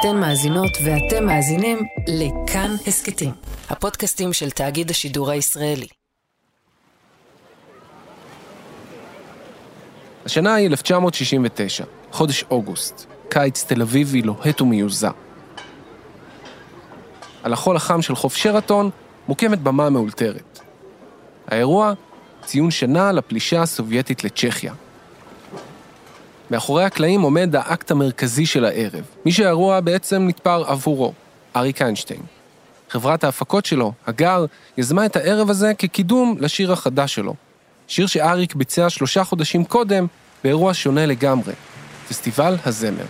אתן מאזינות ואתם מאזינים לכאן הסכתים, הפודקאסטים של תאגיד השידור הישראלי. השנה היא 1969, חודש אוגוסט, קיץ תל אביבי לוהט ומיוזע. על החול החם של חוף שרתון מוקמת במה מאולתרת. האירוע, ציון שנה לפלישה הסובייטית לצ'כיה. מאחורי הקלעים עומד האקט המרכזי של הערב, מי שהאירוע בעצם נתפר עבורו, אריק איינשטיין. חברת ההפקות שלו, הגר, יזמה את הערב הזה כקידום לשיר החדש שלו. שיר שאריק ביצע שלושה חודשים קודם באירוע שונה לגמרי, פסטיבל הזמר.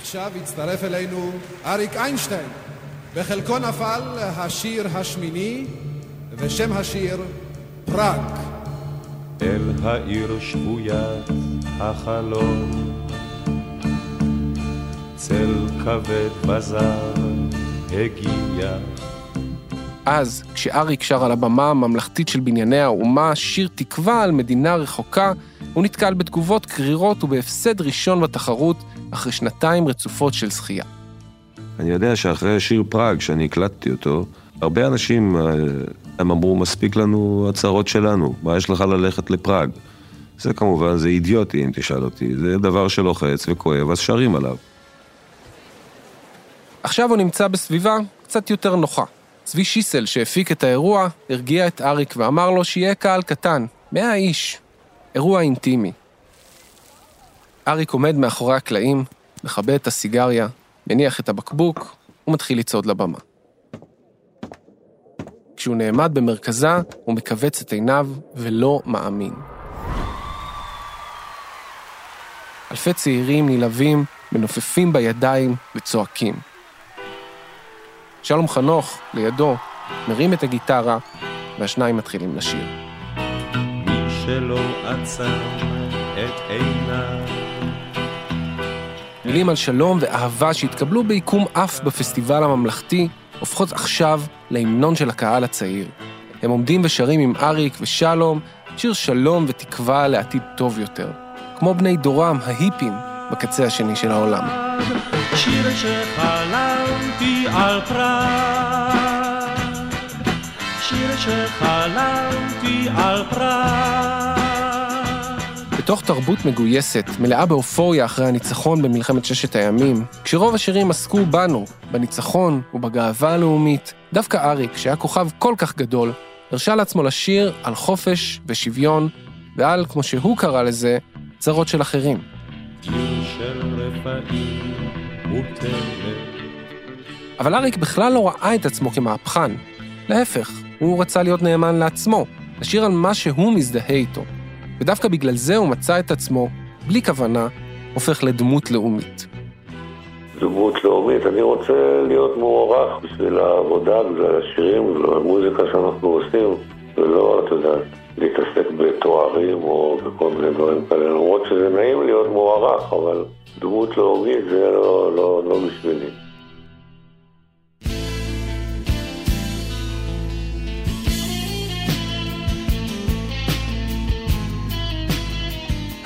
עכשיו הצטרף אלינו אריק איינשטיין. בחלקו נפל השיר השמיני, ושם השיר פראג. אל העיר שבוית החלום, צל כבד בזר הגיע. אז, כשאריק שר על הבמה הממלכתית של בנייני האומה שיר תקווה על מדינה רחוקה, הוא נתקל בתגובות קרירות ובהפסד ראשון בתחרות אחרי שנתיים רצופות של זכייה. אני יודע שאחרי השיר פראג, שאני הקלטתי אותו, הרבה אנשים, אה, הם אמרו, מספיק לנו הצהרות שלנו, מה יש לך ללכת לפראג? זה כמובן, זה אידיוטי אם תשאל אותי, זה דבר שלוחץ וכואב, אז שרים עליו. עכשיו הוא נמצא בסביבה קצת יותר נוחה. צבי שיסל, שהפיק את האירוע, הרגיע את אריק ואמר לו שיהיה קהל קטן, מאה איש. אירוע אינטימי. אריק עומד מאחורי הקלעים, מכבה את הסיגריה, מניח את הבקבוק ומתחיל לצעוד לבמה. כשהוא נעמד במרכזה, הוא מכווץ את עיניו ולא מאמין. אלפי צעירים נלהבים, מנופפים בידיים וצועקים. שלום חנוך, לידו, מרים את הגיטרה, והשניים מתחילים לשיר. מי שלא עצם את עיניו מילים על שלום ואהבה שהתקבלו ביקום אף בפסטיבל הממלכתי, הופכות עכשיו להמנון של הקהל הצעיר. הם עומדים ושרים עם אריק ושלום, שיר שלום ותקווה לעתיד טוב יותר. כמו בני דורם, ההיפים, בקצה השני של העולם. שיר שחלמתי על פראג, שיר שחלמתי על פראג. בתוך תרבות מגויסת, מלאה באופוריה אחרי הניצחון במלחמת ששת הימים, כשרוב השירים עסקו בנו, בניצחון ובגאווה הלאומית, דווקא אריק, שהיה כוכב כל כך גדול, הרשה לעצמו לשיר על חופש ושוויון, ועל, כמו שהוא קרא לזה, צרות של אחרים. אבל אריק בכלל לא ראה את עצמו כמהפכן. להפך, הוא רצה להיות נאמן לעצמו, לשיר על מה שהוא מזדהה איתו. ודווקא בגלל זה הוא מצא את עצמו, בלי כוונה, הופך לדמות לאומית. דמות לאומית, אני רוצה להיות מוערך בשביל העבודה, בגלל השירים, בגלל המוזיקה שאנחנו עושים, ולא, אתה יודע, להתעסק בתוארים או בכל מיני דברים כאלה, למרות שזה נעים להיות מוערך, אבל דמות לאומית זה לא, לא, לא בשבילי.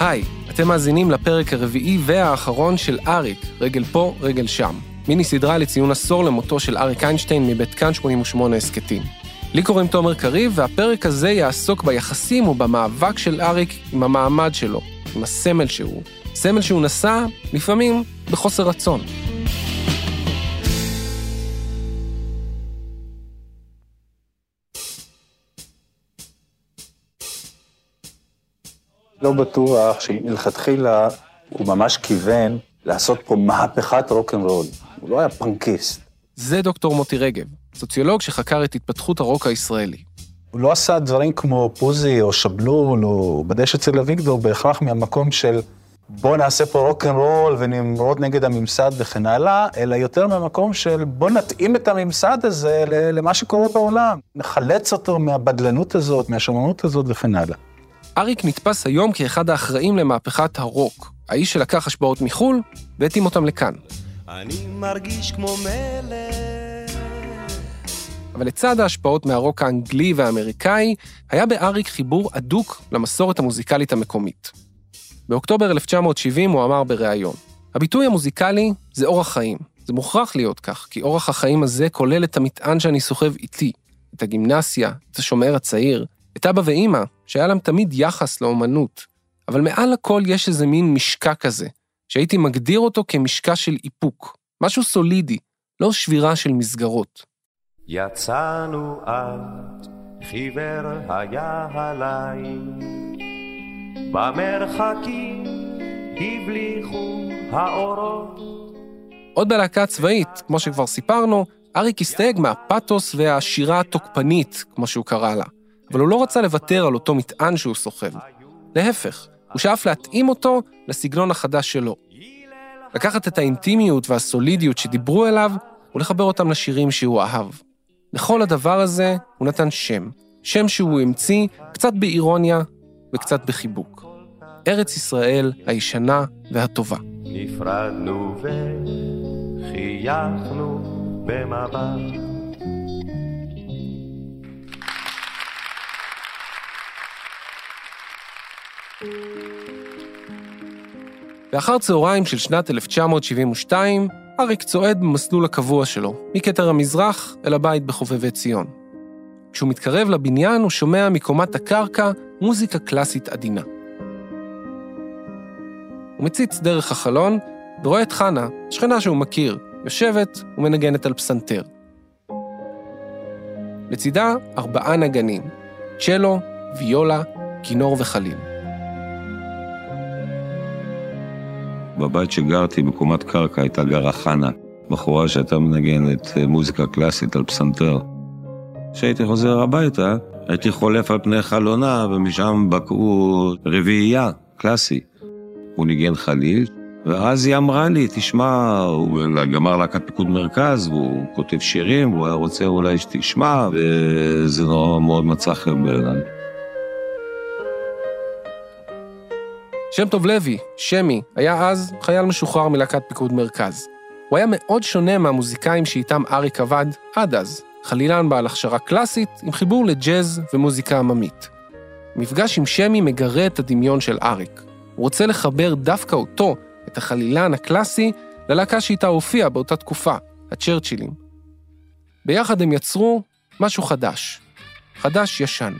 היי, אתם מאזינים לפרק הרביעי והאחרון של אריק, רגל פה, רגל שם. מיני סדרה לציון עשור למותו של אריק איינשטיין מבית כאן 88 הסכתים. לי קוראים תומר קריב, והפרק הזה יעסוק ביחסים ובמאבק של אריק עם המעמד שלו, עם הסמל שהוא. סמל שהוא נשא, לפעמים, בחוסר רצון. לא בטוח שמלכתחילה הוא ממש כיוון לעשות פה מהפכת רוקנרול. הוא לא היה פנקיסט. זה דוקטור מוטי רגב, סוציולוג שחקר את התפתחות הרוק הישראלי. הוא לא עשה דברים כמו פוזי או שבלול או בדש אצל אביגדור בהכרח מהמקום של בוא נעשה פה רוקנרול ונמרוד נגד הממסד וכן הלאה, אלא יותר מהמקום של בוא נתאים את הממסד הזה למה שקורה בעולם. נחלץ אותו מהבדלנות הזאת, מהשמרנות הזאת וכן הלאה. אריק נתפס היום כאחד האחראים למהפכת הרוק, האיש שלקח השפעות מחו"ל והתאים אותם לכאן. אני מרגיש כמו מלך אבל לצד ההשפעות מהרוק האנגלי והאמריקאי, היה באריק חיבור הדוק למסורת המוזיקלית המקומית. באוקטובר 1970 הוא אמר בריאיון, הביטוי המוזיקלי זה אורח חיים. זה מוכרח להיות כך, כי אורח החיים הזה כולל את המטען שאני סוחב איתי, את הגימנסיה, את השומר הצעיר, את אבא ואימא, שהיה להם תמיד יחס לאומנות. אבל מעל הכל יש איזה מין משקע כזה, שהייתי מגדיר אותו כמשקע של איפוק, משהו סולידי, לא שבירה של מסגרות. יצאנו את, חיוור היה הליל, במרחקים הבליחו האורות. עוד בלהקה הצבאית, כמו שכבר סיפרנו, אריק הסתייג מהפתוס והשירה התוקפנית, כמו שהוא קרא לה. אבל הוא לא רצה לוותר על אותו מטען שהוא סוחב. להפך, הוא שאף להתאים אותו לסגנון החדש שלו. לקחת את האינטימיות והסולידיות שדיברו אליו, ולחבר אותם לשירים שהוא אהב. לכל הדבר הזה הוא נתן שם. שם שהוא המציא קצת באירוניה וקצת בחיבוק. ארץ ישראל הישנה והטובה. נפרדנו וחייכנו במבט. לאחר צהריים של שנת 1972, אריק צועד במסלול הקבוע שלו, מכתר המזרח אל הבית בחובבי ציון. כשהוא מתקרב לבניין, הוא שומע מקומת הקרקע מוזיקה קלאסית עדינה. הוא מציץ דרך החלון ורואה את חנה, שכנה שהוא מכיר, יושבת ומנגנת על פסנתר. לצידה ארבעה נגנים, צ'לו, ויולה, כינור וחליל. בבית שגרתי, בקומת קרקע, הייתה גרה חנה, בחורה שהייתה מנגנת אה, מוזיקה קלאסית על פסנתר. כשהייתי חוזר הביתה, הייתי חולף על פני חלונה, ומשם בקעו רביעייה, קלאסי. הוא ניגן חליל, ואז היא אמרה לי, תשמע, הוא גמר להקת פיקוד מרכז, והוא כותב שירים, והוא היה רוצה אולי שתשמע, וזה נורא מאוד מצא חן בעיניי. שם טוב לוי, שמי, היה אז חייל משוחרר מלהקת פיקוד מרכז. הוא היה מאוד שונה מהמוזיקאים שאיתם אריק עבד עד אז, חלילן בעל הכשרה קלאסית עם חיבור לג'אז ומוזיקה עממית. מפגש עם שמי מגרה את הדמיון של אריק. הוא רוצה לחבר דווקא אותו, את החלילן הקלאסי, ללהקה שאיתה הופיע באותה תקופה, הצ'רצ'ילים. ביחד הם יצרו משהו חדש. חדש-ישן.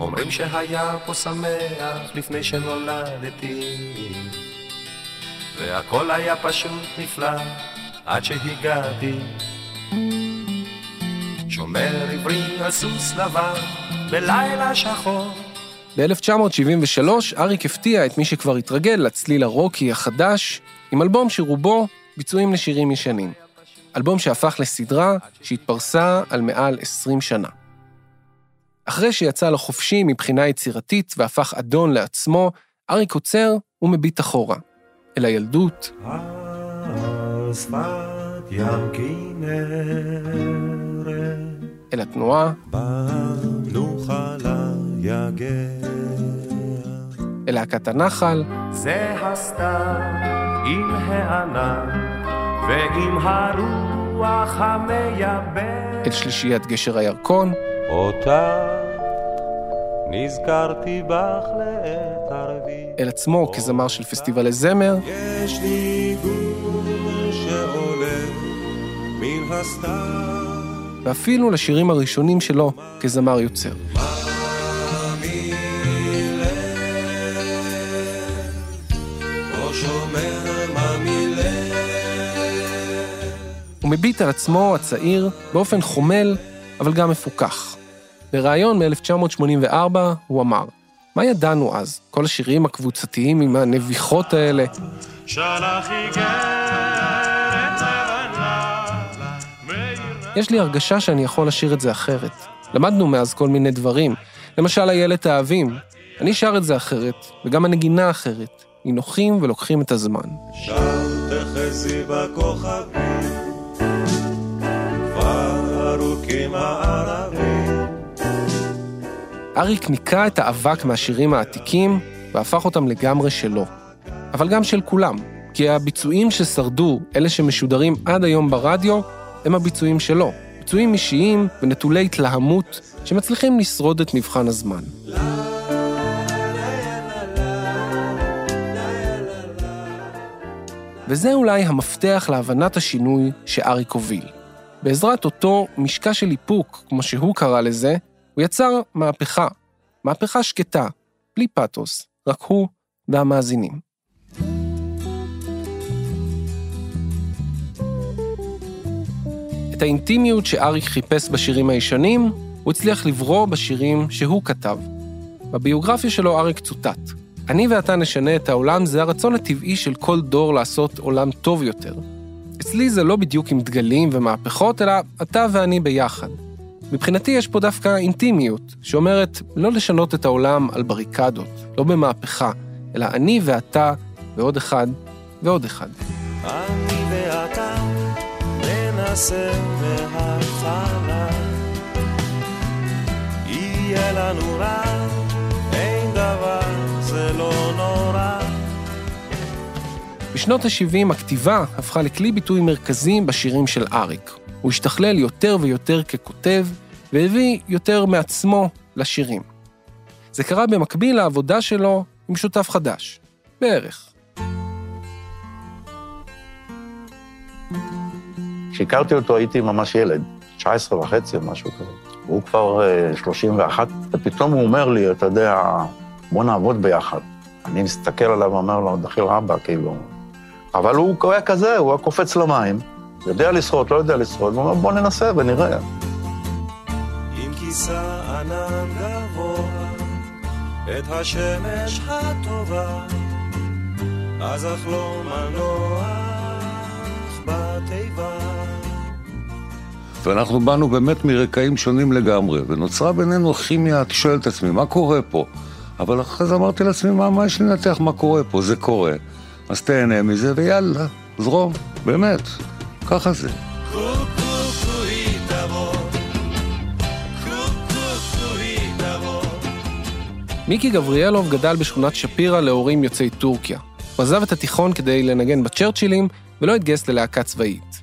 אומרים שהיה פה שמח לפני שנולדתי והכל היה פשוט נפלא עד שהגעתי שומר עברי על סוס לבן בלילה שחור ב-1973 אריק הפתיע את מי שכבר התרגל לצליל הרוקי החדש, עם אלבום שרובו ביצועים לשירים ישנים. אלבום שהפך לסדרה שהתפרסה על מעל 20 שנה. אחרי שיצא לחופשי מבחינה יצירתית והפך אדון לעצמו, אריק עוצר ומביט אחורה, אל הילדות, אל התנועה, אל להקת הנחל, זה הסתיו עם הענן ועם הרוח המייבש. אל שלישיית גשר הירקון, אותה. נזכרתי בך לעת ערבי. אל עצמו כזמר של פסטיבלי זמר, יש לי גור שעולה מן הסתיו ואפילו לשירים הראשונים שלו כזמר יוצר. הוא מביט על עצמו, הצעיר, באופן חומל, אבל גם מפוכח. בריאיון מ-1984 הוא אמר, מה ידענו אז? כל השירים הקבוצתיים עם הנביחות האלה. יש לי הרגשה שאני יכול לשיר את זה אחרת. למדנו מאז כל מיני דברים. למשל, איילת האהבים. אני שר את זה אחרת, וגם הנגינה אחרת. נינוחים ולוקחים את הזמן. שם בכוכבים, כבר ארוכים הערבים. אריק ניקה את האבק מהשירים העתיקים והפך אותם לגמרי שלו. אבל גם של כולם, כי הביצועים ששרדו, אלה שמשודרים עד היום ברדיו, הם הביצועים שלו. ביצועים אישיים ונטולי התלהמות שמצליחים לשרוד את מבחן הזמן. וזה אולי המפתח להבנת השינוי שאריק הוביל. בעזרת אותו משקע של איפוק, כמו שהוא קרא לזה, הוא יצר מהפכה. מהפכה שקטה, בלי פתוס, רק הוא והמאזינים. את האינטימיות שאריק חיפש בשירים הישנים, הוא הצליח לברוא בשירים שהוא כתב. בביוגרפיה שלו אריק צוטט: אני ואתה נשנה את העולם זה הרצון הטבעי של כל דור לעשות עולם טוב יותר. אצלי זה לא בדיוק עם דגלים ומהפכות, אלא אתה ואני ביחד. מבחינתי יש פה דווקא אינטימיות, שאומרת לא לשנות את העולם על בריקדות, לא במהפכה, אלא אני ואתה ועוד אחד ועוד אחד. אני ואתה ננסה מההתחלה יהיה לנו רע, אין דבר, זה לא נורא בשנות ה-70 הכתיבה הפכה לכלי ביטוי מרכזי בשירים של אריק. הוא השתכלל יותר ויותר ככותב, והביא יותר מעצמו לשירים. זה קרה במקביל לעבודה שלו עם שותף חדש, בערך. כשהכרתי אותו הייתי ממש ילד, 19 וחצי או משהו כזה. הוא כבר uh, 31, ופתאום הוא אומר לי, אתה יודע, בוא נעבוד ביחד. אני מסתכל עליו ואומר לו, דחיל רבא, כאילו. אבל הוא היה כזה, הוא היה קופץ למים, יודע לשחות, לא יודע לשחות, הוא אומר, בוא ננסה ונראה. אם כיסה ענן גבוה את השמש הטובה, אז אחלום הנוח בתיבה. ואנחנו באנו באמת מרקעים שונים לגמרי, ונוצרה בינינו כימיה, אתה שואל את עצמי, מה קורה פה? אבל אחרי זה אמרתי לעצמי, מה, מה יש לנתח מה קורה פה? זה קורה. אז תהנה מזה, ויאללה, זרום, באמת, ככה זה. מיקי גבריאלוב גדל בשכונת שפירא להורים יוצאי טורקיה. הוא עזב את התיכון כדי לנגן בצ'רצ'ילים, ולא התגייס ללהקה צבאית.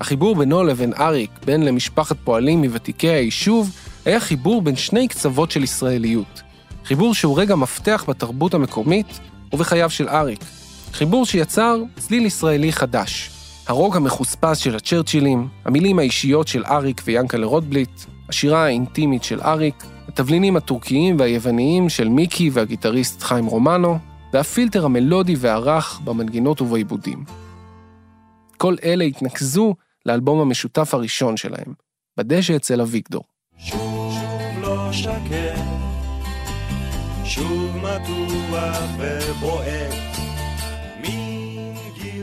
החיבור בינו לבין אריק, בן למשפחת פועלים מוותיקי היישוב, היה חיבור בין שני קצוות של ישראליות. חיבור שהוא רגע מפתח בתרבות המקומית ובחייו של אריק. חיבור שיצר צליל ישראלי חדש. הרוק המחוספס של הצ'רצ'ילים, המילים האישיות של אריק ויאנקלה רוטבליט, השירה האינטימית של אריק, התבלינים הטורקיים והיווניים של מיקי והגיטריסט חיים רומנו, והפילטר המלודי והרך במנגינות ובעיבודים. כל אלה התנקזו לאלבום המשותף הראשון שלהם, בדשא אצל אביגדור. שוב לא שקט, שוב מתוח ובועט.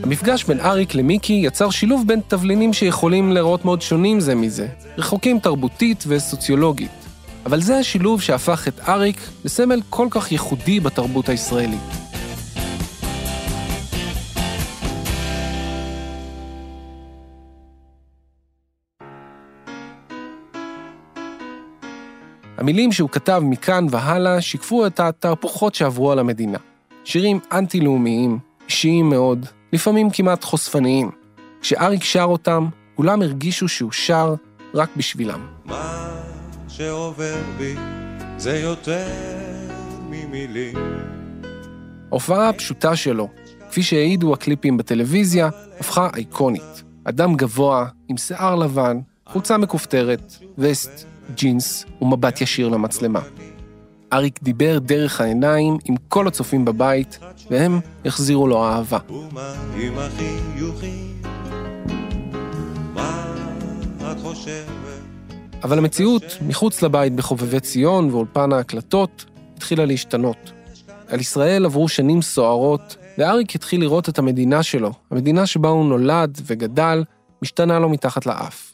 המפגש בין אריק למיקי יצר שילוב בין תבלינים שיכולים להיראות מאוד שונים זה מזה, רחוקים תרבותית וסוציולוגית. אבל זה השילוב שהפך את אריק לסמל כל כך ייחודי בתרבות הישראלית. המילים שהוא כתב מכאן והלאה שיקפו את התהפוכות שעברו על המדינה. שירים אנטי-לאומיים, אישיים מאוד, לפעמים כמעט חושפניים. כשאריק שר אותם, כולם הרגישו שהוא שר רק בשבילם. מה שעובר בי זה יותר ממילים. ההופעה הפשוטה שלו, כפי שהעידו הקליפים בטלוויזיה, הפכה אייקונית. אדם גבוה, עם שיער לבן, חולצה מכופתרת, וסט, ג'ינס ומבט ישיר למצלמה. אריק דיבר דרך העיניים עם כל הצופים בבית, והם החזירו לו אהבה. אבל המציאות מחוץ לבית בחובבי ציון ואולפן ההקלטות התחילה להשתנות. על ישראל עברו שנים סוערות, ואריק התחיל לראות את המדינה שלו, המדינה שבה הוא נולד וגדל, משתנה לו מתחת לאף.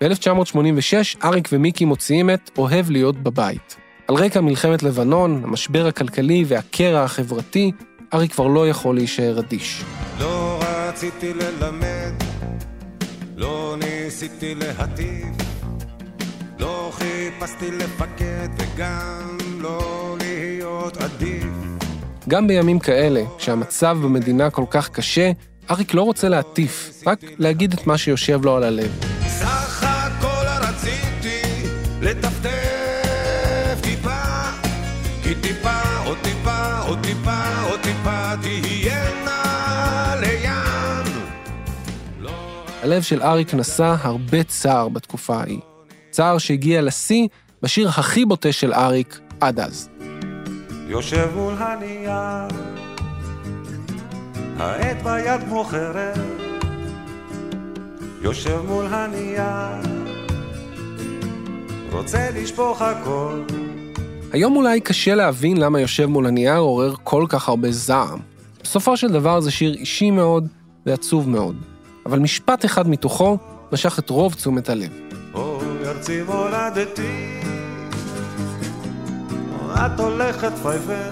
ב-1986 אריק ומיקי מוציאים את "אוהב להיות בבית". על רקע מלחמת לבנון, המשבר הכלכלי והקרע החברתי, אריק כבר לא יכול להישאר אדיש. לא רציתי ללמד, לא ניסיתי להטיף, לא חיפשתי לפקד וגם לא להיות עדיף. גם בימים כאלה, כשהמצב במדינה כל כך קשה, אריק לא רוצה להטיף, רק להגיד את מה שיושב לו על הלב. סך הכל רציתי לטפטף הלב של אריק נשא הרבה צער בתקופה ההיא. צער שהגיע לשיא בשיר הכי בוטה של אריק עד אז. יושב מול הנייר, העט ביד כמו חרב, יושב מול הנייר, רוצה לשפוך הכל. היום אולי קשה להבין למה יושב מול הנייר עורר כל כך הרבה זעם. בסופו של דבר זה שיר אישי מאוד ועצוב מאוד, אבל משפט אחד מתוכו משך את רוב תשומת הלב. אוי ארצי מולדתי, את הולכת פייפן,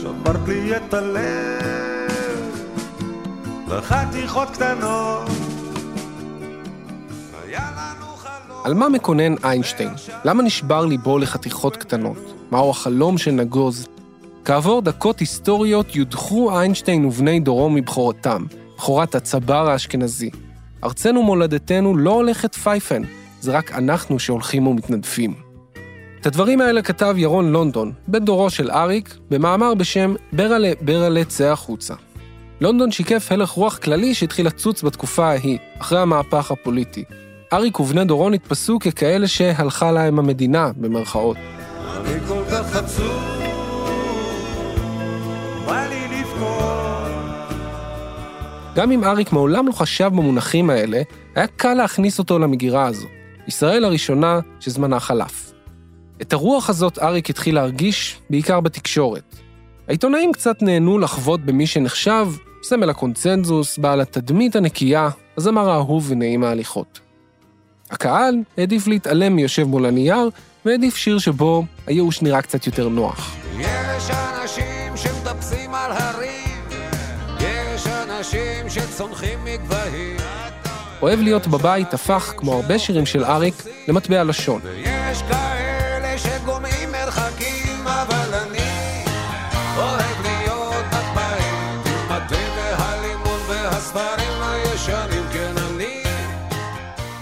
שברת לי את הלב, לחתיכות קטנות. על מה מקונן איינשטיין? למה נשבר ליבו לחתיכות קטנות? מהו החלום של נגוז? כעבור דקות היסטוריות יודחו איינשטיין ובני דורו מבכורתם, בכורת הצבר האשכנזי. ארצנו מולדתנו לא הולכת פייפן, זה רק אנחנו שהולכים ומתנדפים. את הדברים האלה כתב ירון לונדון, בן דורו של אריק, במאמר בשם ברלה ברלה צא החוצה. לונדון שיקף הלך רוח כללי שהתחיל לצוץ בתקופה ההיא, אחרי המהפך הפוליטי. אריק ובני דורו נתפסו ככאלה שהלכה להם המדינה, במרכאות. אני כל כך עצוב, בא לי. גם אם אריק מעולם לא חשב במונחים האלה, היה קל להכניס אותו למגירה הזו. ישראל הראשונה שזמנה חלף. את הרוח הזאת אריק התחיל להרגיש בעיקר בתקשורת. העיתונאים קצת נהנו לחוות במי שנחשב סמל הקונצנזוס, בעל התדמית הנקייה, הזמר האהוב ונעים ההליכות. הקהל העדיף להתעלם מיושב מול הנייר, והעדיף שיר שבו הייאוש נראה קצת יותר נוח. יש אנשים שמטפסים על הרים, שצונחים מגבהים, אוהב להיות בבית הפך, כמו הרבה שירים של אריק, למטבע לשון. יש כאלה שגומעים מרחקים, אבל אני אוהב להיות בבית, עם התה והלימון והספרים הישנים, כן אני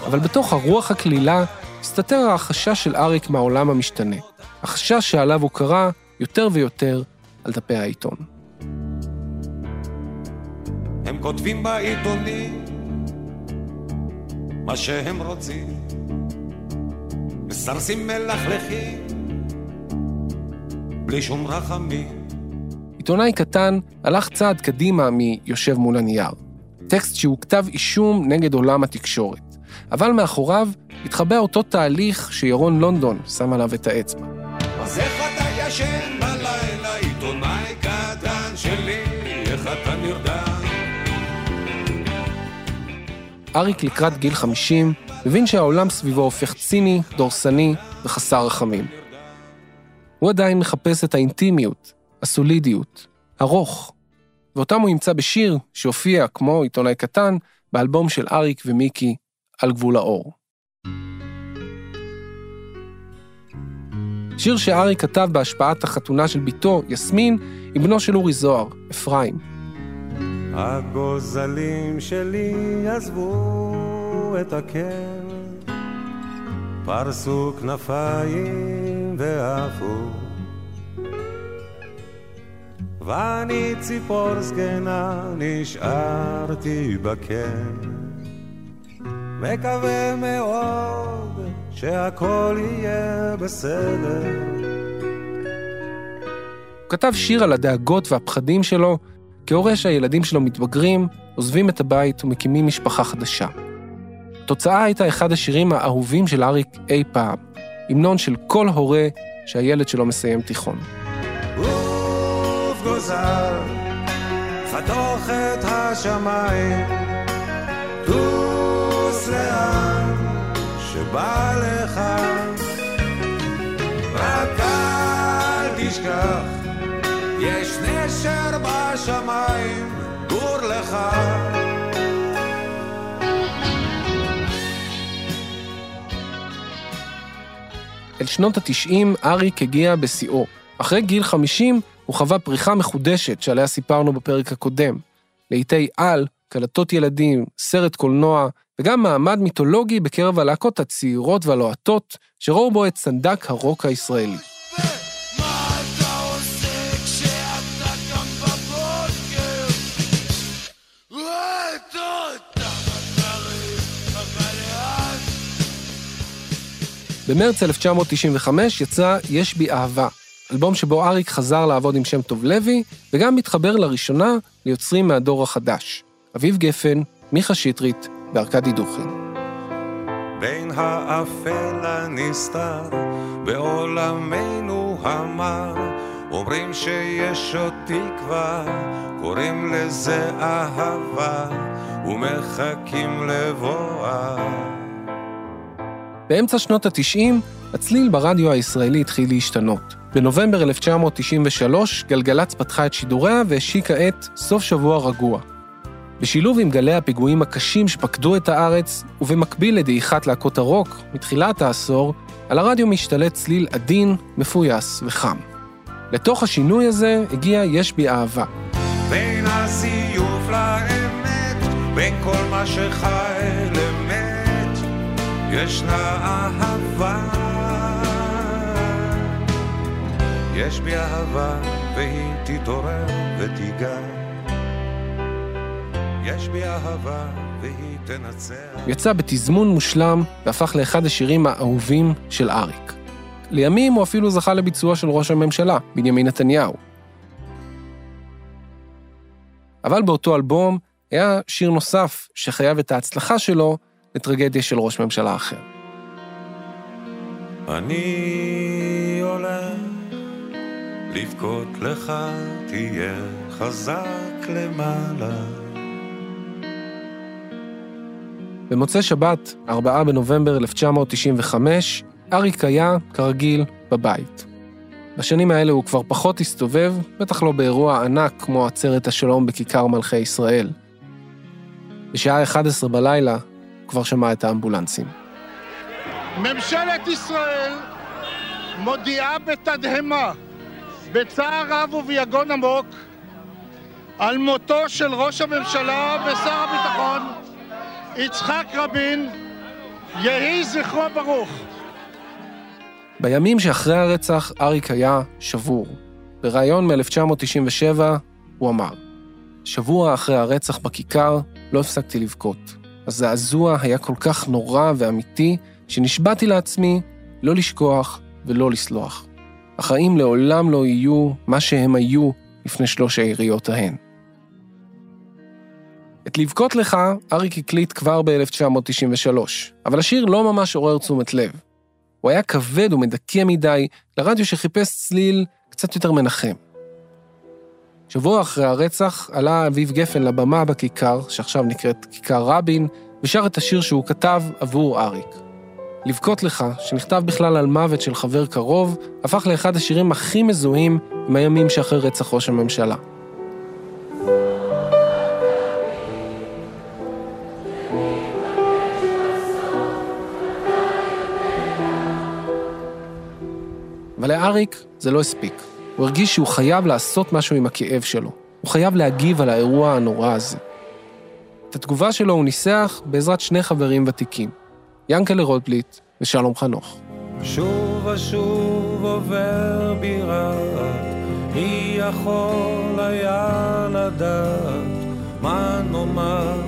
אבל בתוך הרוח הקלילה הסתתר החשש של אריק מהעולם המשתנה. החשש שעליו הוא קרא יותר ויותר על דפי העיתון. הם כותבים בעיתונים מה שהם רוצים, מסרסים מלכלכים בלי שום רחמים. עיתונאי קטן הלך צעד קדימה מיושב מול הנייר. טקסט שהוא כתב אישום נגד עולם התקשורת. אבל מאחוריו התחבא אותו תהליך שירון לונדון שם עליו את האצבע. אז איך אתה ישן בלילה, עיתונאי קטן שלי, איך אתה נרדם? אריק לקראת גיל 50 מבין שהעולם סביבו הופך ציני, דורסני וחסר רחמים. הוא עדיין מחפש את האינטימיות, הסולידיות, ארוך, ואותם הוא ימצא בשיר שהופיע, כמו עיתונאי קטן, באלבום של אריק ומיקי, על גבול האור. שיר שאריק כתב בהשפעת החתונה של בתו, יסמין, עם בנו של אורי זוהר, אפרים. הגוזלים שלי עזבו את הקן, פרסו כנפיים ועפו. ואני ציפור זקנה נשארתי בקן, מקווה מאוד שהכל יהיה בסדר. הוא כתב שיר על הדאגות והפחדים שלו, כהורה שהילדים שלו מתבגרים, עוזבים את הבית ומקימים משפחה חדשה. התוצאה הייתה אחד השירים האהובים של אריק אי פעם, המנון של כל הורה שהילד שלו מסיים תיכון. גוזל, חתוך את השמיים, שבא לך, רק אל תשכח, יש נשר בשמיים, גור לך. אל שנות ה-90 אריק הגיע בשיאו. אחרי גיל 50 הוא חווה פריחה מחודשת שעליה סיפרנו בפרק הקודם. לעיתי על, קלטות ילדים, סרט קולנוע, וגם מעמד מיתולוגי בקרב הלהקות הצעירות והלוהטות, שראו בו את סנדק הרוק הישראלי. במרץ 1995 יצא "יש בי אהבה", אלבום שבו אריק חזר לעבוד עם שם טוב לוי, וגם מתחבר לראשונה ליוצרים מהדור החדש. אביב גפן, מיכה שטרית וארכדי דוכין. בין האפל הנסתר בעולמנו המר אומרים שיש עוד תקווה, קוראים לזה אהבה ומחכים לבואה. באמצע שנות ה-90, הצליל ברדיו הישראלי התחיל להשתנות. בנובמבר 1993, גלגלצ פתחה את שידוריה והשיקה את סוף שבוע רגוע. בשילוב עם גלי הפיגועים הקשים שפקדו את הארץ, ובמקביל לדעיכת להקות הרוק מתחילת העשור, על הרדיו משתלט צליל עדין, מפויס וחם. לתוך השינוי הזה הגיע יש בי אהבה. בין הזיוף לאמת, בין כל מה שחי למת, ישנה אהבה. יש בי אהבה והיא תתעורר ותיגע. יש בי אהבה והיא תנצח. יצא בתזמון מושלם והפך לאחד השירים האהובים של אריק. לימים הוא אפילו זכה לביצוע של ראש הממשלה, בנימין נתניהו. אבל באותו אלבום היה שיר נוסף שחייב את ההצלחה שלו לטרגדיה של ראש ממשלה אחר. אני הולך לבכות לך, תהיה חזק למעלה. במוצאי שבת, 4 בנובמבר 1995, אריק היה, כרגיל, בבית. בשנים האלה הוא כבר פחות הסתובב, בטח לא באירוע ענק כמו עצרת השלום בכיכר מלכי ישראל. בשעה 11 בלילה כבר שמע את האמבולנסים. ממשלת ישראל מודיעה בתדהמה, בצער רב וביגון עמוק, על מותו של ראש הממשלה ושר הביטחון יצחק רבין, יהי זכרו ברוך. בימים שאחרי הרצח אריק היה שבור. בריאיון מ-1997 הוא אמר, שבוע אחרי הרצח בכיכר לא הפסקתי לבכות. הזעזוע היה כל כך נורא ואמיתי, שנשבעתי לעצמי לא לשכוח ולא לסלוח. החיים לעולם לא יהיו מה שהם היו לפני שלוש היריות ההן. את לבכות לך אריק הקליט כבר ב-1993, אבל השיר לא ממש עורר תשומת לב. הוא היה כבד ומדכא מדי לרדיו שחיפש צליל קצת יותר מנחם. שבוע אחרי הרצח עלה אביב גפן לבמה בכיכר, שעכשיו נקראת כיכר רבין, ושר את השיר שהוא כתב עבור אריק. לבכות לך, שנכתב בכלל על מוות של חבר קרוב, הפך לאחד השירים הכי מזוהים עם הימים שאחרי רצח ראש הממשלה. אבל לאריק זה לא הספיק. הוא הרגיש שהוא חייב לעשות משהו עם הכאב שלו. הוא חייב להגיב על האירוע הנורא הזה. את התגובה שלו הוא ניסח בעזרת שני חברים ותיקים, ינקלה רוטבליט ושלום חנוך. שוב ושוב עובר בי רעד, מי יכול היה לדעת מה נאמר,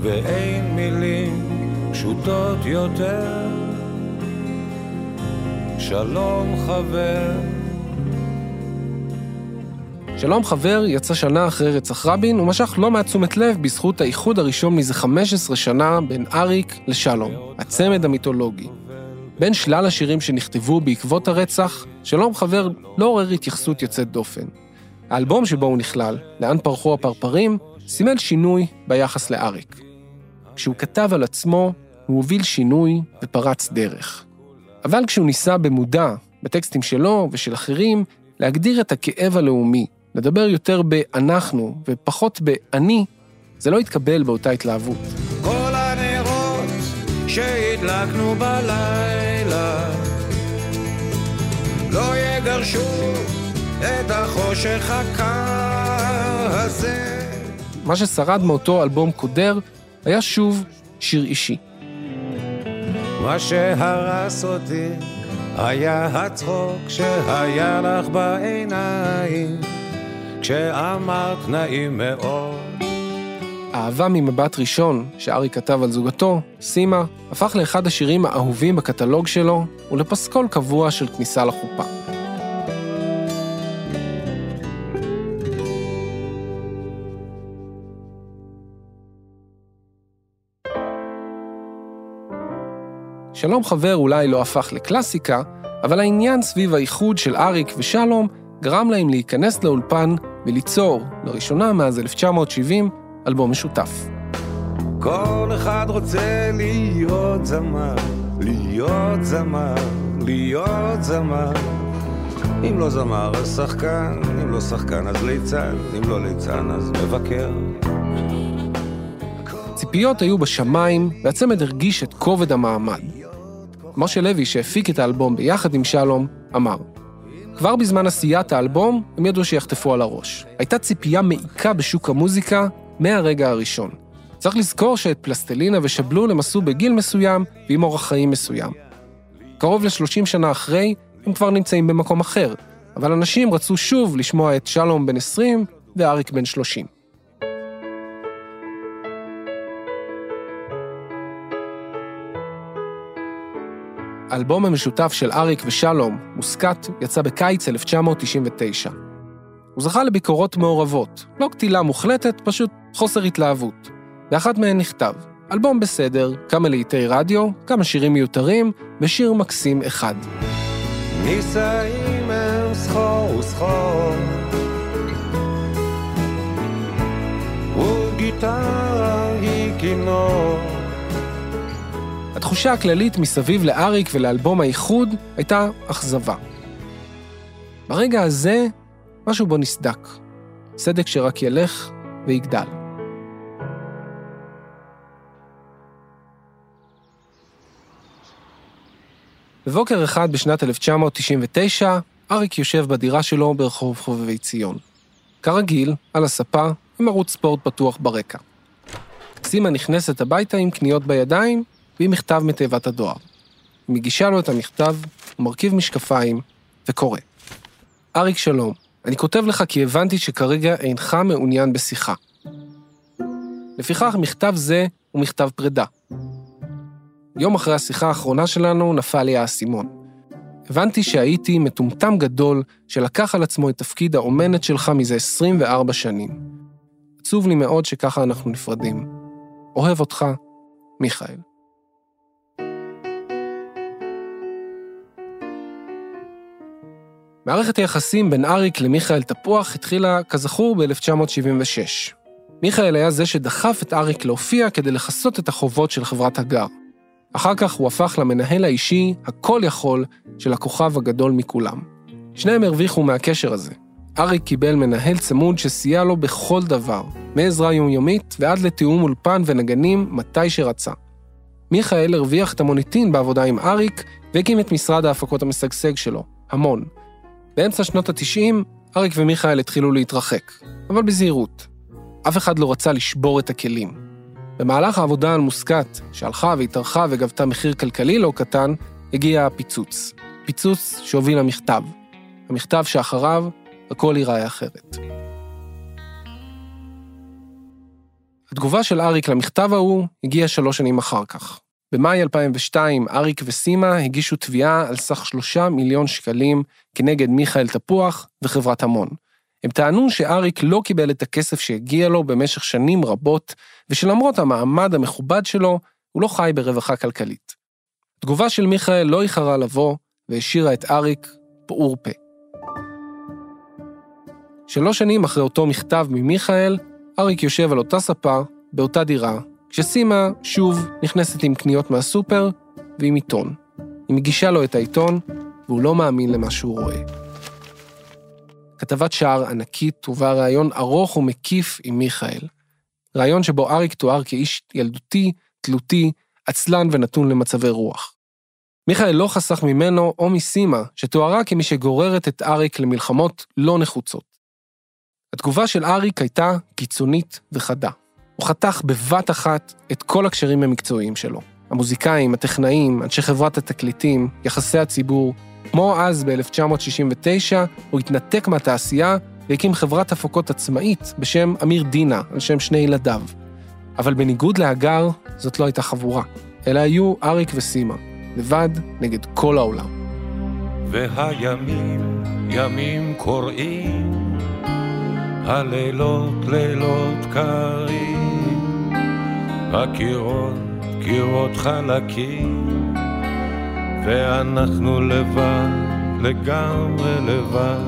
ואין מילים פשוטות יותר. שלום חבר. שלום חבר יצא שנה אחרי רצח רבין ומשך לא מעט תשומת לב בזכות האיחוד הראשון מזה 15 שנה בין אריק לשלום, הצמד המיתולוגי. בין שלל השירים שנכתבו בעקבות הרצח, שלום חבר לא עורר התייחסות יוצאת דופן. האלבום שבו הוא נכלל, לאן פרחו הפרפרים, סימל שינוי ביחס לאריק. כשהוא כתב על עצמו, הוא הוביל שינוי ופרץ דרך. אבל כשהוא ניסה במודע, בטקסטים שלו ושל אחרים, להגדיר את הכאב הלאומי, לדבר יותר ב"אנחנו" ופחות ב"אני", זה לא התקבל באותה התלהבות. כל הנרות שהדלקנו בלילה לא יגרשו את החושך הקר הזה. מה ששרד מאותו אלבום קודר היה שוב שיר אישי. מה שהרס אותי היה הצחוק שהיה לך בעיניים כשאמרת נעים מאוד אהבה ממבט ראשון, שאריק כתב על זוגתו, סימה, הפך לאחד השירים האהובים בקטלוג שלו, ולפסקול קבוע של כניסה לחופה. שלום חבר אולי לא הפך לקלאסיקה, אבל העניין סביב האיחוד של אריק ושלום גרם להם להיכנס לאולפן וליצור, לראשונה מאז 1970, אלבום משותף. כל אחד רוצה להיות זמר, להיות זמר, להיות זמר. אם לא זמר אז שחקן, אם לא שחקן אז ליצן, אם לא ליצן אז מבקר. ציפיות היו בשמיים, והצמד הרגיש את כובד המעמד. משה לוי, שהפיק את האלבום ביחד עם שלום, אמר, כבר בזמן עשיית האלבום, הם ידעו שיחטפו על הראש. הייתה ציפייה מעיקה בשוק המוזיקה מהרגע הראשון. צריך לזכור שאת פלסטלינה ושבלול הם עשו בגיל מסוים ועם אורח חיים מסוים. קרוב ל-30 שנה אחרי, הם כבר נמצאים במקום אחר, אבל אנשים רצו שוב לשמוע את שלום בן 20 ואריק בן 30. האלבום המשותף של אריק ושלום, מוסקת, יצא בקיץ 1999. הוא זכה לביקורות מעורבות, לא קטילה מוחלטת, פשוט חוסר התלהבות. באחת מהן נכתב, אלבום בסדר, כמה לעיתי רדיו, כמה שירים מיותרים, ושיר מקסים אחד. נישאים הם סחור וסחור וגיטרה היא כינור התחושה הכללית מסביב לאריק ולאלבום האיחוד הייתה אכזבה. ברגע הזה, משהו בו נסדק. סדק שרק ילך ויגדל. בבוקר אחד בשנת 1999, אריק יושב בדירה שלו ברחוב חובבי ציון. כרגיל, על הספה, עם ערוץ ספורט פתוח ברקע. סימה נכנסת הביתה עם קניות בידיים ועם מכתב מתיבת הדואר. מגישה לו את המכתב, הוא מרכיב משקפיים וקורא. אריק שלום, אני כותב לך כי הבנתי שכרגע אינך מעוניין בשיחה. לפיכך, מכתב זה הוא מכתב פרידה. יום אחרי השיחה האחרונה שלנו נפל לי האסימון. הבנתי שהייתי מטומטם גדול שלקח על עצמו את תפקיד האומנת שלך מזה 24 שנים. עצוב לי מאוד שככה אנחנו נפרדים. אוהב אותך, מיכאל. מערכת היחסים בין אריק למיכאל תפוח התחילה, כזכור, ב-1976. מיכאל היה זה שדחף את אריק להופיע כדי לכסות את החובות של חברת הגר. אחר כך הוא הפך למנהל האישי, הכל יכול, של הכוכב הגדול מכולם. שניהם הרוויחו מהקשר הזה. אריק קיבל מנהל צמוד שסייע לו בכל דבר, מעזרה יומיומית ועד לתיאום אולפן ונגנים מתי שרצה. מיכאל הרוויח את המוניטין בעבודה עם אריק והקים את משרד ההפקות המשגשג שלו, המון, באמצע שנות ה-90, אריק ומיכאל התחילו להתרחק, אבל בזהירות. אף אחד לא רצה לשבור את הכלים. במהלך העבודה על מוסקת, שהלכה והתארכה וגבתה מחיר כלכלי לא קטן, הגיע הפיצוץ. פיצוץ שהוביל למכתב. המכתב שאחריו, הכל ייראה אחרת. התגובה של אריק למכתב ההוא הגיעה שלוש שנים אחר כך. במאי 2002, אריק וסימה הגישו תביעה על סך שלושה מיליון שקלים כנגד מיכאל תפוח וחברת המון. הם טענו שאריק לא קיבל את הכסף שהגיע לו במשך שנים רבות, ושלמרות המעמד המכובד שלו, הוא לא חי ברווחה כלכלית. תגובה של מיכאל לא איחרה לבוא, והשאירה את אריק פעור פה. שלוש שנים אחרי אותו מכתב ממיכאל, אריק יושב על אותה ספה, באותה דירה, כשסימה שוב נכנסת עם קניות מהסופר ועם עיתון. היא מגישה לו את העיתון, והוא לא מאמין למה שהוא רואה. כתבת שער ענקית ובה ראיון ארוך ומקיף עם מיכאל. ראיון שבו אריק תואר כאיש ילדותי, תלותי, עצלן ונתון למצבי רוח. מיכאל לא חסך ממנו או מסימה, שתוארה כמי שגוררת את אריק למלחמות לא נחוצות. התגובה של אריק הייתה קיצונית וחדה. הוא חתך בבת אחת את כל הקשרים המקצועיים שלו. המוזיקאים, הטכנאים, אנשי חברת התקליטים, יחסי הציבור. כמו אז, ב-1969, הוא התנתק מהתעשייה והקים חברת הפקות עצמאית בשם אמיר דינה, על שם שני ילדיו. אבל בניגוד להגר, זאת לא הייתה חבורה, אלא היו אריק וסימה, לבד נגד כל העולם. והימים, ימים קוראים, הלילות לילות קרים, הקירות קירות חלקים, ואנחנו לבד, לגמרי לבד,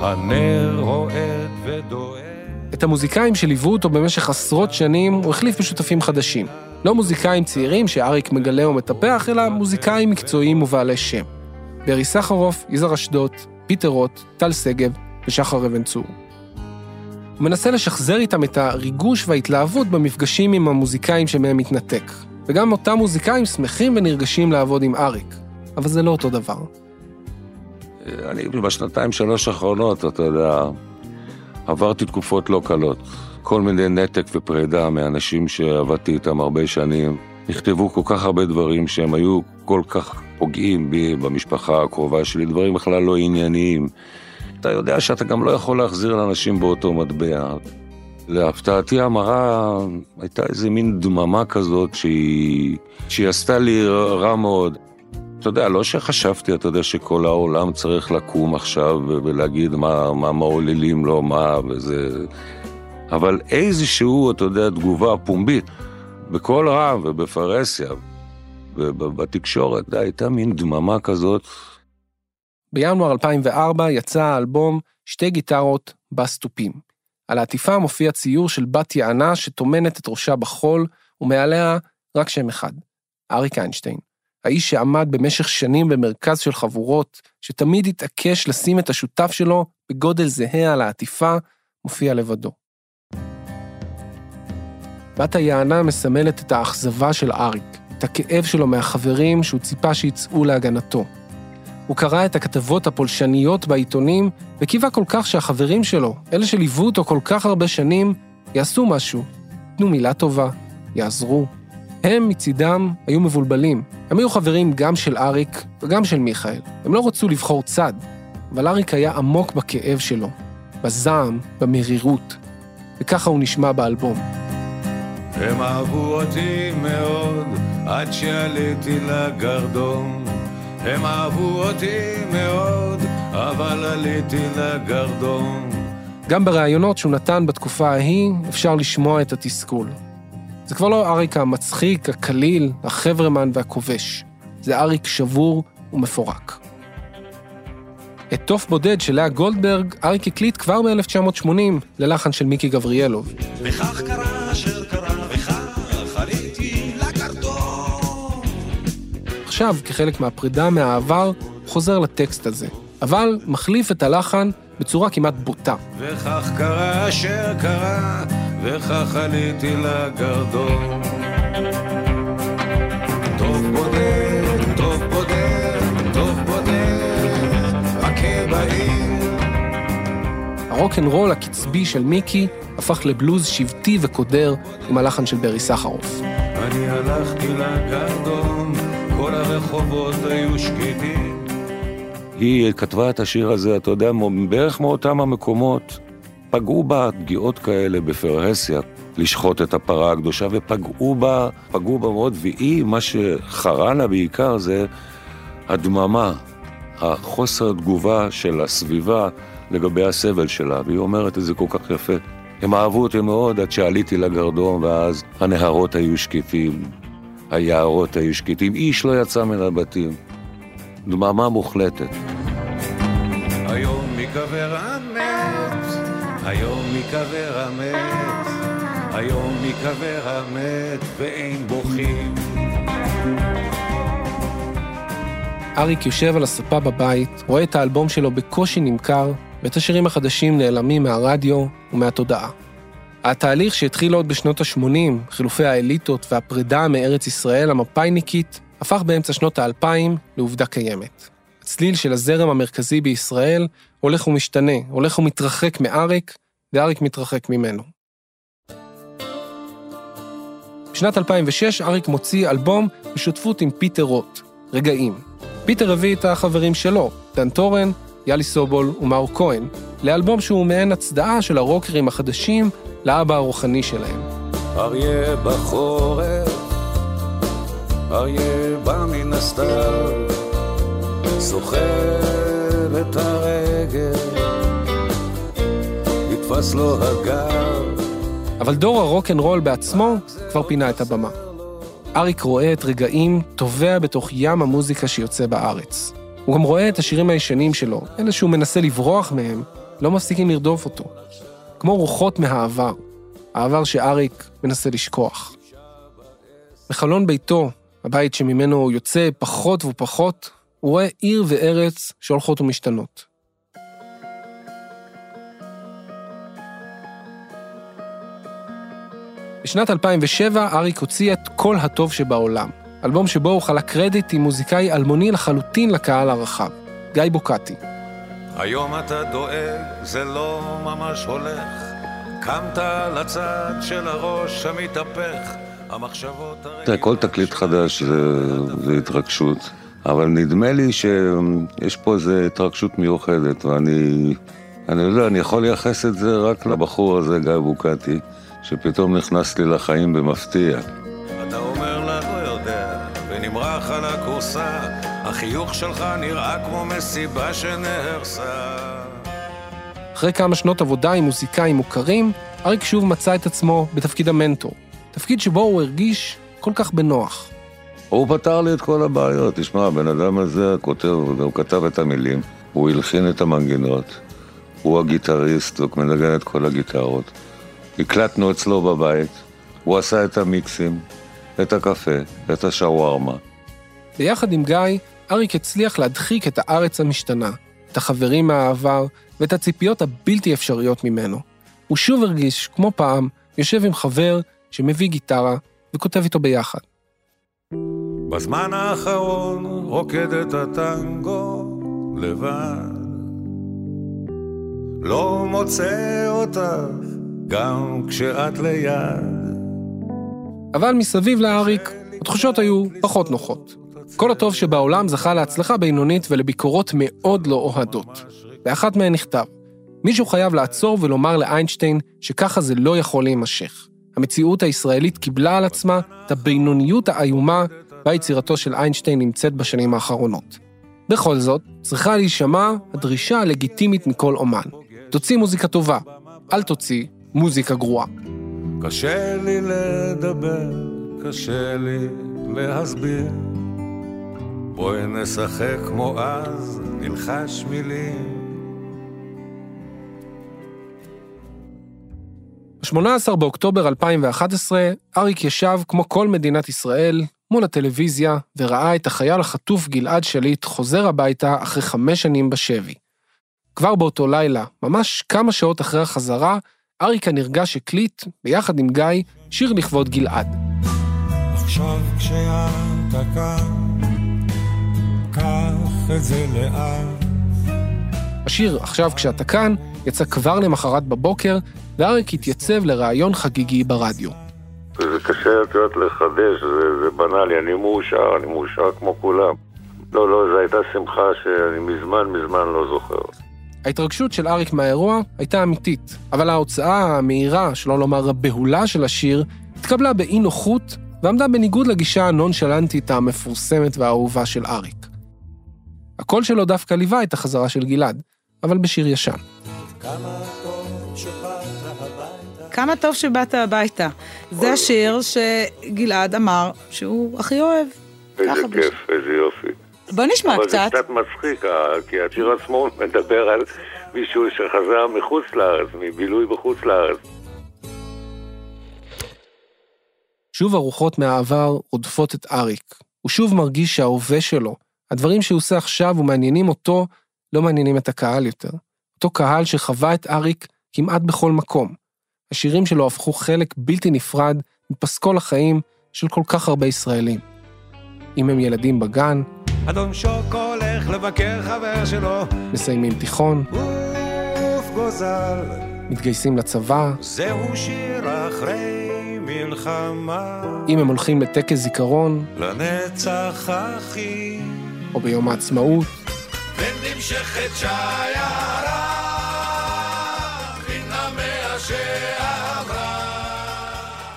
הנר רועד ודואג. את המוזיקאים שליוו אותו במשך עשרות שנים הוא החליף בשותפים חדשים. לא מוזיקאים צעירים שאריק מגלה ומטפח, אלא מוזיקאים מקצועיים ובעלי שם. ברי סחרוף, יזהר אשדוד, פיטר רוט, טל שגב ושחר אבן צור. הוא מנסה לשחזר איתם את הריגוש וההתלהבות במפגשים עם המוזיקאים שמהם מתנתק. וגם אותם מוזיקאים שמחים ונרגשים לעבוד עם אריק. אבל זה לא אותו דבר. אני בשנתיים, שלוש האחרונות, אתה יודע, עברתי תקופות לא קלות. כל מיני נתק ופרידה מאנשים שעבדתי איתם הרבה שנים. נכתבו כל כך הרבה דברים שהם היו כל כך פוגעים בי, במשפחה הקרובה שלי, דברים בכלל לא ענייניים. אתה יודע שאתה גם לא יכול להחזיר לאנשים באותו מטבע. להפתעתי המרה, הייתה איזה מין דממה כזאת שהיא, שהיא עשתה לי רע מאוד. אתה יודע, לא שחשבתי, אתה יודע, שכל העולם צריך לקום עכשיו ולהגיד מה, מה מעוללים לו, מה וזה... אבל איזשהו, אתה יודע, תגובה פומבית, בקול רם ובפרהסיה ובתקשורת, הייתה מין דממה כזאת. בינואר 2004 יצא האלבום שתי גיטרות בסטופים. על העטיפה מופיע ציור של בת יענה שטומנת את ראשה בחול, ומעליה רק שם אחד, אריק איינשטיין. האיש שעמד במשך שנים במרכז של חבורות, שתמיד התעקש לשים את השותף שלו בגודל זהה על העטיפה, מופיע לבדו. בת היענה מסמלת את האכזבה של אריק, את הכאב שלו מהחברים שהוא ציפה שיצאו להגנתו. הוא קרא את הכתבות הפולשניות בעיתונים, וקיווה כל כך שהחברים שלו, אלה שליוו אותו כל כך הרבה שנים, יעשו משהו. תנו מילה טובה, יעזרו. הם מצידם היו מבולבלים. הם היו חברים גם של אריק וגם של מיכאל. הם לא רצו לבחור צד, אבל אריק היה עמוק בכאב שלו, בזעם, במרירות. וככה הוא נשמע באלבום. הם אהבו אותי מאוד עד שעליתי לגרדום. הם אהבו אותי מאוד, אבל עליתי לגרדום. גם בראיונות שהוא נתן בתקופה ההיא, אפשר לשמוע את התסכול. זה כבר לא אריק המצחיק, הקליל, החברמן והכובש. זה אריק שבור ומפורק. את תוף בודד של לאה גולדברג, אריק הקליט כבר ב-1980 ללחן של מיקי גבריאלוב. וכך קרה אשר קרה, עכשיו, כחלק מהפרידה מהעבר, חוזר לטקסט הזה, אבל מחליף את הלחן בצורה כמעט בוטה. וכך קרה אשר קרה, וכך עליתי לגרדום. טוב בודד, טוב בודד, טוב בודד, הכה בעיר. הרוקנרול הקצבי של מיקי הפך לבלוז שבטי וקודר עם הלחן של ברי סחרוף. אני הלכתי לגרדום, הרחובות היו שקטים. היא כתבה את השיר הזה, אתה יודע, בערך מאותם המקומות. פגעו בה פגיעות כאלה בפרהסיה, לשחוט את הפרה הקדושה, ופגעו בה, פגעו בה מאוד, והיא, מה שחרה לה בעיקר זה הדממה, החוסר תגובה של הסביבה לגבי הסבל שלה, והיא אומרת את זה כל כך יפה. הם אהבו אותי מאוד עד שעליתי לגרדום, ואז הנהרות היו שקטים, היערות היו שקטים, איש לא יצא מן הבתים. דממה מוחלטת. היום מקבר המת, היום מקבר המת, היום מקבר המת ואין בוכים. אריק יושב על הספה בבית, רואה את האלבום שלו בקושי נמכר, ואת השירים החדשים נעלמים מהרדיו ומהתודעה. התהליך שהתחיל עוד בשנות ה-80, חילופי האליטות והפרידה מארץ ישראל המפא"יניקית, הפך באמצע שנות האלפיים לעובדה קיימת. הצליל של הזרם המרכזי בישראל הולך ומשתנה, הולך ומתרחק מאריק, ואריק מתרחק ממנו. בשנת 2006 אריק מוציא אלבום בשותפות עם פיטר רוט, רגעים. פיטר הביא את החברים שלו, דן טורן, יאלי סובול ומאור כהן, לאלבום שהוא מעין הצדעה של הרוקרים החדשים לאבא הרוחני שלהם. אריה בחורף, אריה בא מן הסתיו, סוחב את הרגל, נתפס לו הגב. אבל דור הרוקנרול בעצמו כבר פינה את הבמה. אריק רואה את רגעים טובע בתוך ים המוזיקה שיוצא בארץ. הוא גם רואה את השירים הישנים שלו, אלה שהוא מנסה לברוח מהם, לא מפסיקים לרדוף אותו. כמו רוחות מהעבר, העבר שאריק מנסה לשכוח. בחלון ביתו, הבית שממנו יוצא פחות ופחות, הוא רואה עיר וארץ שהולכות ומשתנות. בשנת 2007 אריק הוציא את "כל הטוב שבעולם", אלבום שבו הוא חלק קרדיט עם מוזיקאי אלמוני לחלוטין לקהל הרחב, גיא בוקטי. היום אתה דואג, זה לא ממש הולך. קמת לצד של הראש המתהפך, המחשבות... תראה, כל תקליט חדש זה, זה התרגשות, אבל נדמה לי שיש פה איזו התרגשות מיוחדת, ואני אני יודע, אני יכול לייחס את זה רק לבחור הזה, גיא בוקטי, שפתאום נכנס לי לחיים במפתיע. החיוך שלך נראה כמו מסיבה שנהרסה. אחרי כמה שנות עבודה עם מוזיקאים מוכרים, אריק שוב מצא את עצמו בתפקיד המנטור. תפקיד שבו הוא הרגיש כל כך בנוח. הוא פתר לי את כל הבעיות. תשמע, הבן אדם הזה כותב, הוא כתב את המילים, הוא הלחין את המנגינות, הוא הגיטריסט, הוא מנגן את כל הגיטרות. הקלטנו אצלו בבית, הוא עשה את המיקסים, את הקפה, את השווארמה. ביחד עם גיא, אריק הצליח להדחיק את הארץ המשתנה, את החברים מהעבר ואת הציפיות הבלתי אפשריות ממנו. הוא שוב הרגיש, כמו פעם, יושב עם חבר שמביא גיטרה וכותב איתו ביחד. בזמן האחרון רוקדת הטנגו לבד. לא מוצא אותך גם כשאת ליד. אבל מסביב לאריק, התחושות היו פחות נוחות. כל הטוב שבעולם זכה להצלחה בינונית ולביקורות מאוד לא אוהדות. באחת מהן נכתב, מישהו חייב לעצור ולומר לאיינשטיין שככה זה לא יכול להימשך. המציאות הישראלית קיבלה על עצמה את הבינוניות האיומה בה יצירתו של איינשטיין נמצאת בשנים האחרונות. בכל זאת, צריכה להישמע הדרישה הלגיטימית מכל אומן. תוציא מוזיקה טובה, אל תוציא מוזיקה גרועה. קשה לי לדבר, קשה לי להסביר. בואי נשחק כמו אז, נלחש מילים. ב-18 באוקטובר 2011, אריק ישב, כמו כל מדינת ישראל, מול הטלוויזיה, וראה את החייל החטוף גלעד שליט חוזר הביתה אחרי חמש שנים בשבי. כבר באותו לילה, ממש כמה שעות אחרי החזרה, אריקה נרגש הקליט, ביחד עם גיא, שיר לכבוד גלעד. עכשיו כשאתה כאן, קח את זה לאט. השיר "עכשיו כשאתה כאן" יצא כבר למחרת בבוקר, ואריק התייצב לראיון חגיגי ברדיו. זה קשה, את יודעת, לחדש, זה, זה בנאלי, אני מאושר, אני מאושר כמו כולם. לא, לא, זו הייתה שמחה שאני מזמן מזמן לא זוכר. ההתרגשות של אריק מהאירוע הייתה אמיתית, אבל ההוצאה המהירה, שלא לומר הבהולה של השיר, התקבלה באי נוחות ועמדה בניגוד לגישה הנונשלנטית המפורסמת והאהובה של אריק. הקול שלו דווקא ליווה את החזרה של גלעד, אבל בשיר ישן. כמה טוב שבאת הביתה. זה השיר שגלעד אמר שהוא הכי אוהב. איזה כיף, איזה יופי. בוא נשמע אבל קצת. זה קצת מצחיק, אה, כי השיר עצמו מדבר על מישהו שחזר מחוץ לארץ, מבילוי בחוץ לארץ. שוב הרוחות מהעבר רודפות את אריק. הוא שוב מרגיש שההווה שלו, הדברים שהוא עושה עכשיו ומעניינים אותו, לא מעניינים את הקהל יותר. אותו קהל שחווה את אריק כמעט בכל מקום. השירים שלו הפכו חלק בלתי נפרד מפסקול החיים של כל כך הרבה ישראלים. אם הם ילדים בגן, אדון שוק הולך לבקר חבר שלו, מסיימים תיכון, עוף גוזל, מתגייסים לצבא, זהו שיר אחרי מלחמה, אם הם הולכים לטקס זיכרון, לנצח אחי. או ביום העצמאות, ונמשכת שיירה מן המאה שעברה.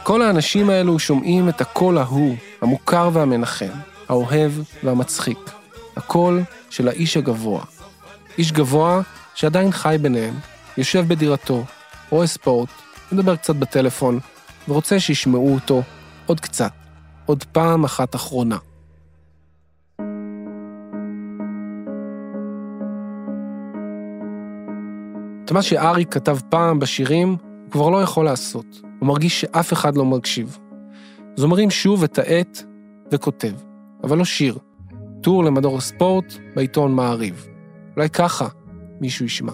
כל האנשים האלו שומעים את הקול ההוא, המוכר והמנחם, האוהב והמצחיק. הקול של האיש הגבוה. איש גבוה שעדיין חי ביניהם, יושב בדירתו, רואה ספורט, מדבר קצת בטלפון, ורוצה שישמעו אותו עוד קצת, עוד פעם אחת אחרונה. את מה שאריק כתב פעם בשירים, הוא כבר לא יכול לעשות. הוא מרגיש שאף אחד לא מקשיב. אז אומרים שוב את העט וכותב, אבל לא שיר. טור למדור הספורט בעיתון מעריב. אולי ככה מישהו ישמע.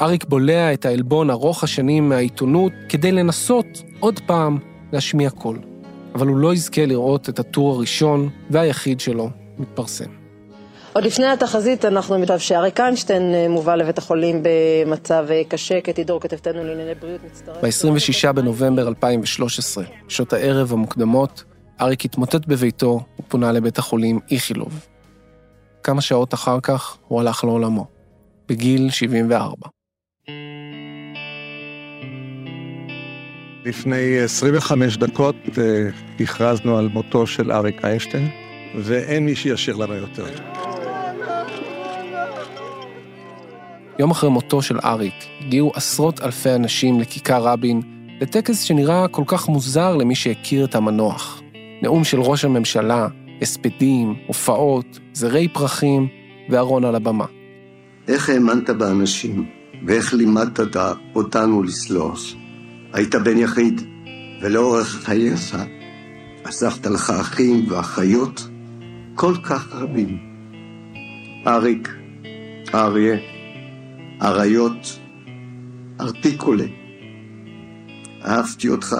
אריק בולע את העלבון ארוך השנים מהעיתונות כדי לנסות עוד פעם להשמיע קול. אבל הוא לא יזכה לראות את הטור הראשון והיחיד שלו מתפרסם. עוד לפני התחזית אנחנו יודעים שאריק איינשטיין אה, מובא לבית החולים במצב אה, קשה, קטי דור כתבתנו לענייני בריאות מצטרפת. ב-26 בנובמבר 2013, שעות הערב המוקדמות, אריק התמוטט בביתו ופונה לבית החולים איכילוב. כמה שעות אחר כך הוא הלך לעולמו, בגיל 74. לפני 25 דקות אה, הכרזנו על מותו של אריק איינשטיין, ואין מי שישיר לנו יותר. יום אחרי מותו של אריק, הגיעו עשרות אלפי אנשים לכיכר רבין, לטקס שנראה כל כך מוזר למי שהכיר את המנוח. נאום של ראש הממשלה, הספדים, הופעות, זרי פרחים וארון על הבמה. איך האמנת באנשים, ואיך לימדת אותנו לסלוח. היית בן יחיד, ולאורך חייך אספת לך אחים ואחיות כל כך רבים. אריק, אריה, אריות, ארטיקולה. אהבתי אותך.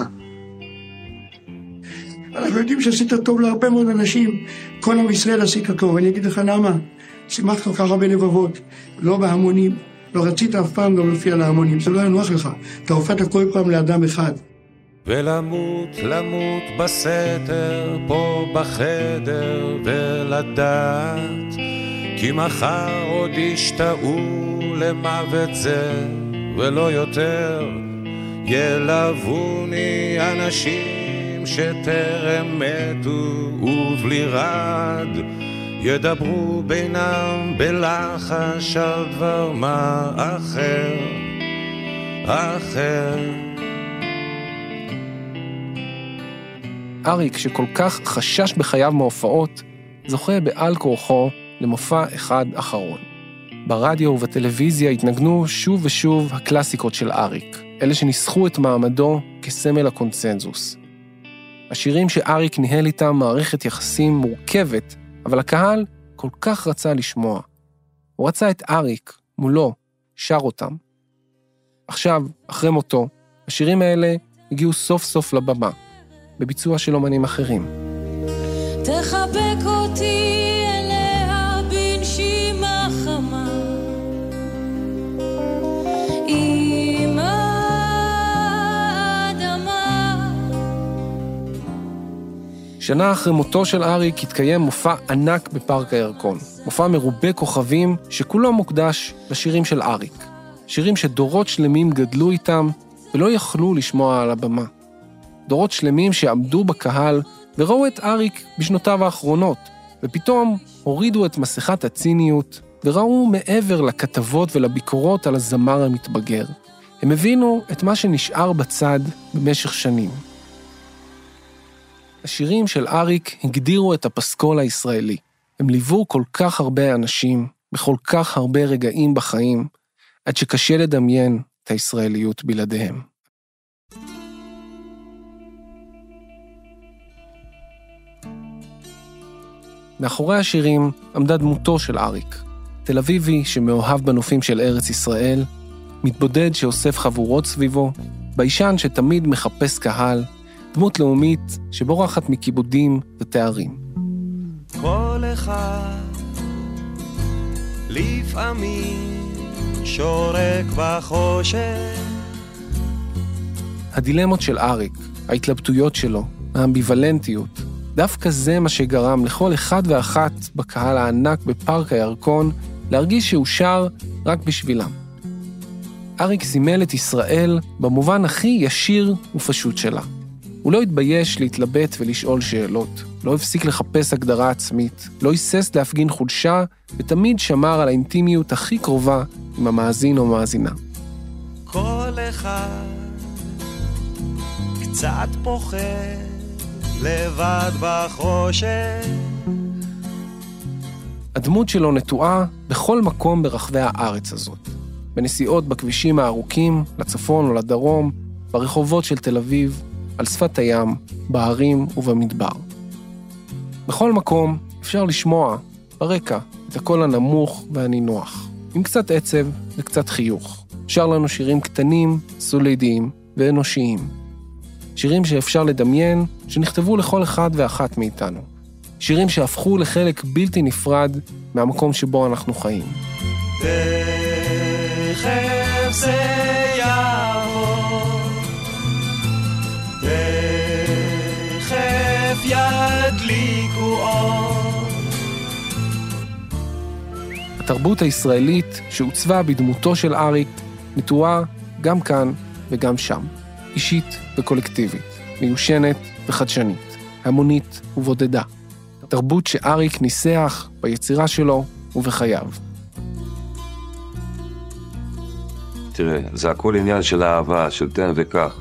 אנחנו יודעים שעשית טוב להרבה מאוד אנשים, כל עם ישראל עשית טוב, אני אגיד לך למה. שימחת כל כך הרבה לבבות, לא בהמונים, לא רצית אף פעם גם להופיע להמונים, זה לא היה נוח לך, אתה הופעת כל פעם לאדם אחד. ולמות, למות בסתר, פה בחדר, ולדעת, כי מחר עוד ישתאו למוות זה, ולא יותר, ילווני אנשים שטרם מתו, ובלי רד, ידברו בינם בלחש על דבר מה אחר, אחר. אריק, שכל כך חשש בחייו מהופעות, זוכה בעל כורחו למופע אחד אחרון. ברדיו ובטלוויזיה התנגנו שוב ושוב הקלאסיקות של אריק, אלה שניסחו את מעמדו כסמל הקונצנזוס. השירים שאריק ניהל איתם מערכת יחסים מורכבת, אבל הקהל כל כך רצה לשמוע. הוא רצה את אריק, מולו, שר אותם. עכשיו, אחרי מותו, השירים האלה הגיעו סוף סוף לבמה, בביצוע של אומנים אחרים. תחבק אותי שנה אחרי מותו של אריק התקיים מופע ענק בפארק הירקון. מופע מרובה כוכבים שכולו מוקדש לשירים של אריק. שירים שדורות שלמים גדלו איתם ולא יכלו לשמוע על הבמה. דורות שלמים שעמדו בקהל וראו את אריק בשנותיו האחרונות, ופתאום הורידו את מסכת הציניות וראו מעבר לכתבות ולביקורות על הזמר המתבגר. הם הבינו את מה שנשאר בצד במשך שנים. השירים של אריק הגדירו את הפסקול הישראלי. הם ליוו כל כך הרבה אנשים, בכל כך הרבה רגעים בחיים, עד שקשה לדמיין את הישראליות בלעדיהם. מאחורי השירים עמדה דמותו של אריק, תל אביבי שמאוהב בנופים של ארץ ישראל, מתבודד שאוסף חבורות סביבו, ביישן שתמיד מחפש קהל, דמות לאומית שבורחת מכיבודים ותארים. כל אחד לפעמים שורק בחושך הדילמות של אריק, ההתלבטויות שלו, האמביוולנטיות, דווקא זה מה שגרם לכל אחד ואחת בקהל הענק בפארק הירקון להרגיש שהוא שר רק בשבילם. אריק זימל את ישראל במובן הכי ישיר ופשוט שלה. הוא לא התבייש להתלבט ולשאול שאלות, לא הפסיק לחפש הגדרה עצמית, לא היסס להפגין חולשה, ותמיד שמר על האינטימיות הכי קרובה עם המאזין או מאזינה. כל אחד קצת פוחד לבד בחושך. הדמות שלו נטועה בכל מקום ברחבי הארץ הזאת. בנסיעות בכבישים הארוכים, לצפון או לדרום, ברחובות של תל אביב, על שפת הים, בהרים ובמדבר. בכל מקום אפשר לשמוע, ברקע, את הקול הנמוך והנינוח, עם קצת עצב וקצת חיוך. שר לנו שירים קטנים, סולידיים ואנושיים. שירים שאפשר לדמיין שנכתבו לכל אחד ואחת מאיתנו. שירים שהפכו לחלק בלתי נפרד מהמקום שבו אנחנו חיים. תכף זה התרבות הישראלית שעוצבה בדמותו של אריק נטועה גם כאן וגם שם. אישית וקולקטיבית, מיושנת וחדשנית, המונית ובודדה. תרבות שאריק ניסח ביצירה שלו ובחייו. תראה, זה הכל עניין של אהבה, של תן וקח.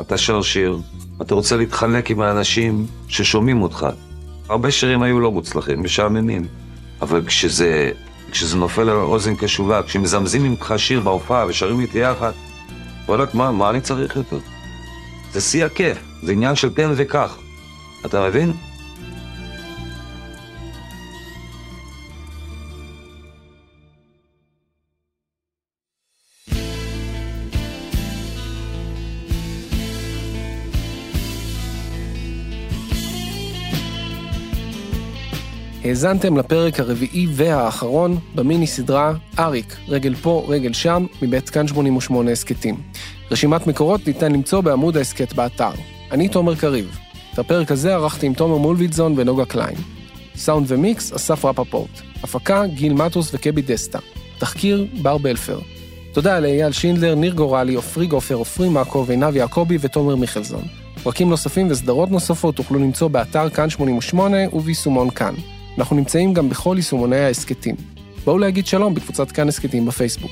אתה שר שיר, אתה רוצה להתחלק עם האנשים ששומעים אותך. הרבה שירים היו לא מוצלחים, משעממים. אבל כשזה, כשזה נופל על אוזן קשובה, כשמזמזים ממך שיר בהופעה ושרים איתי יחד, וואלכ, מה, מה אני צריך יותר? זה שיא הכיף, זה עניין של תן וקח. אתה מבין? האזנתם לפרק הרביעי והאחרון במיני סדרה אריק, רגל פה, רגל שם, מבית כאן 88 הסכתים. רשימת מקורות ניתן למצוא בעמוד ההסכת באתר. אני תומר קריב. את הפרק הזה ערכתי עם תומר מולביטזון ונוגה קליין. סאונד ומיקס, אסף רפפורט. הפקה, גיל מטוס וקבי דסטה. תחקיר, בר בלפר. תודה לאייל שינדלר, ניר גורלי, עופרי גופר, עופרי מאקו, עינב יעקבי ותומר מיכלזון. פרקים נוספים וסדרות נוספות תוכלו למצוא באתר כאן 88 וביישומון כאן. אנחנו נמצאים גם בכל יישומוני ההסכתים. בואו להגיד שלום בקבוצת כאן הסכתים בפייסבוק.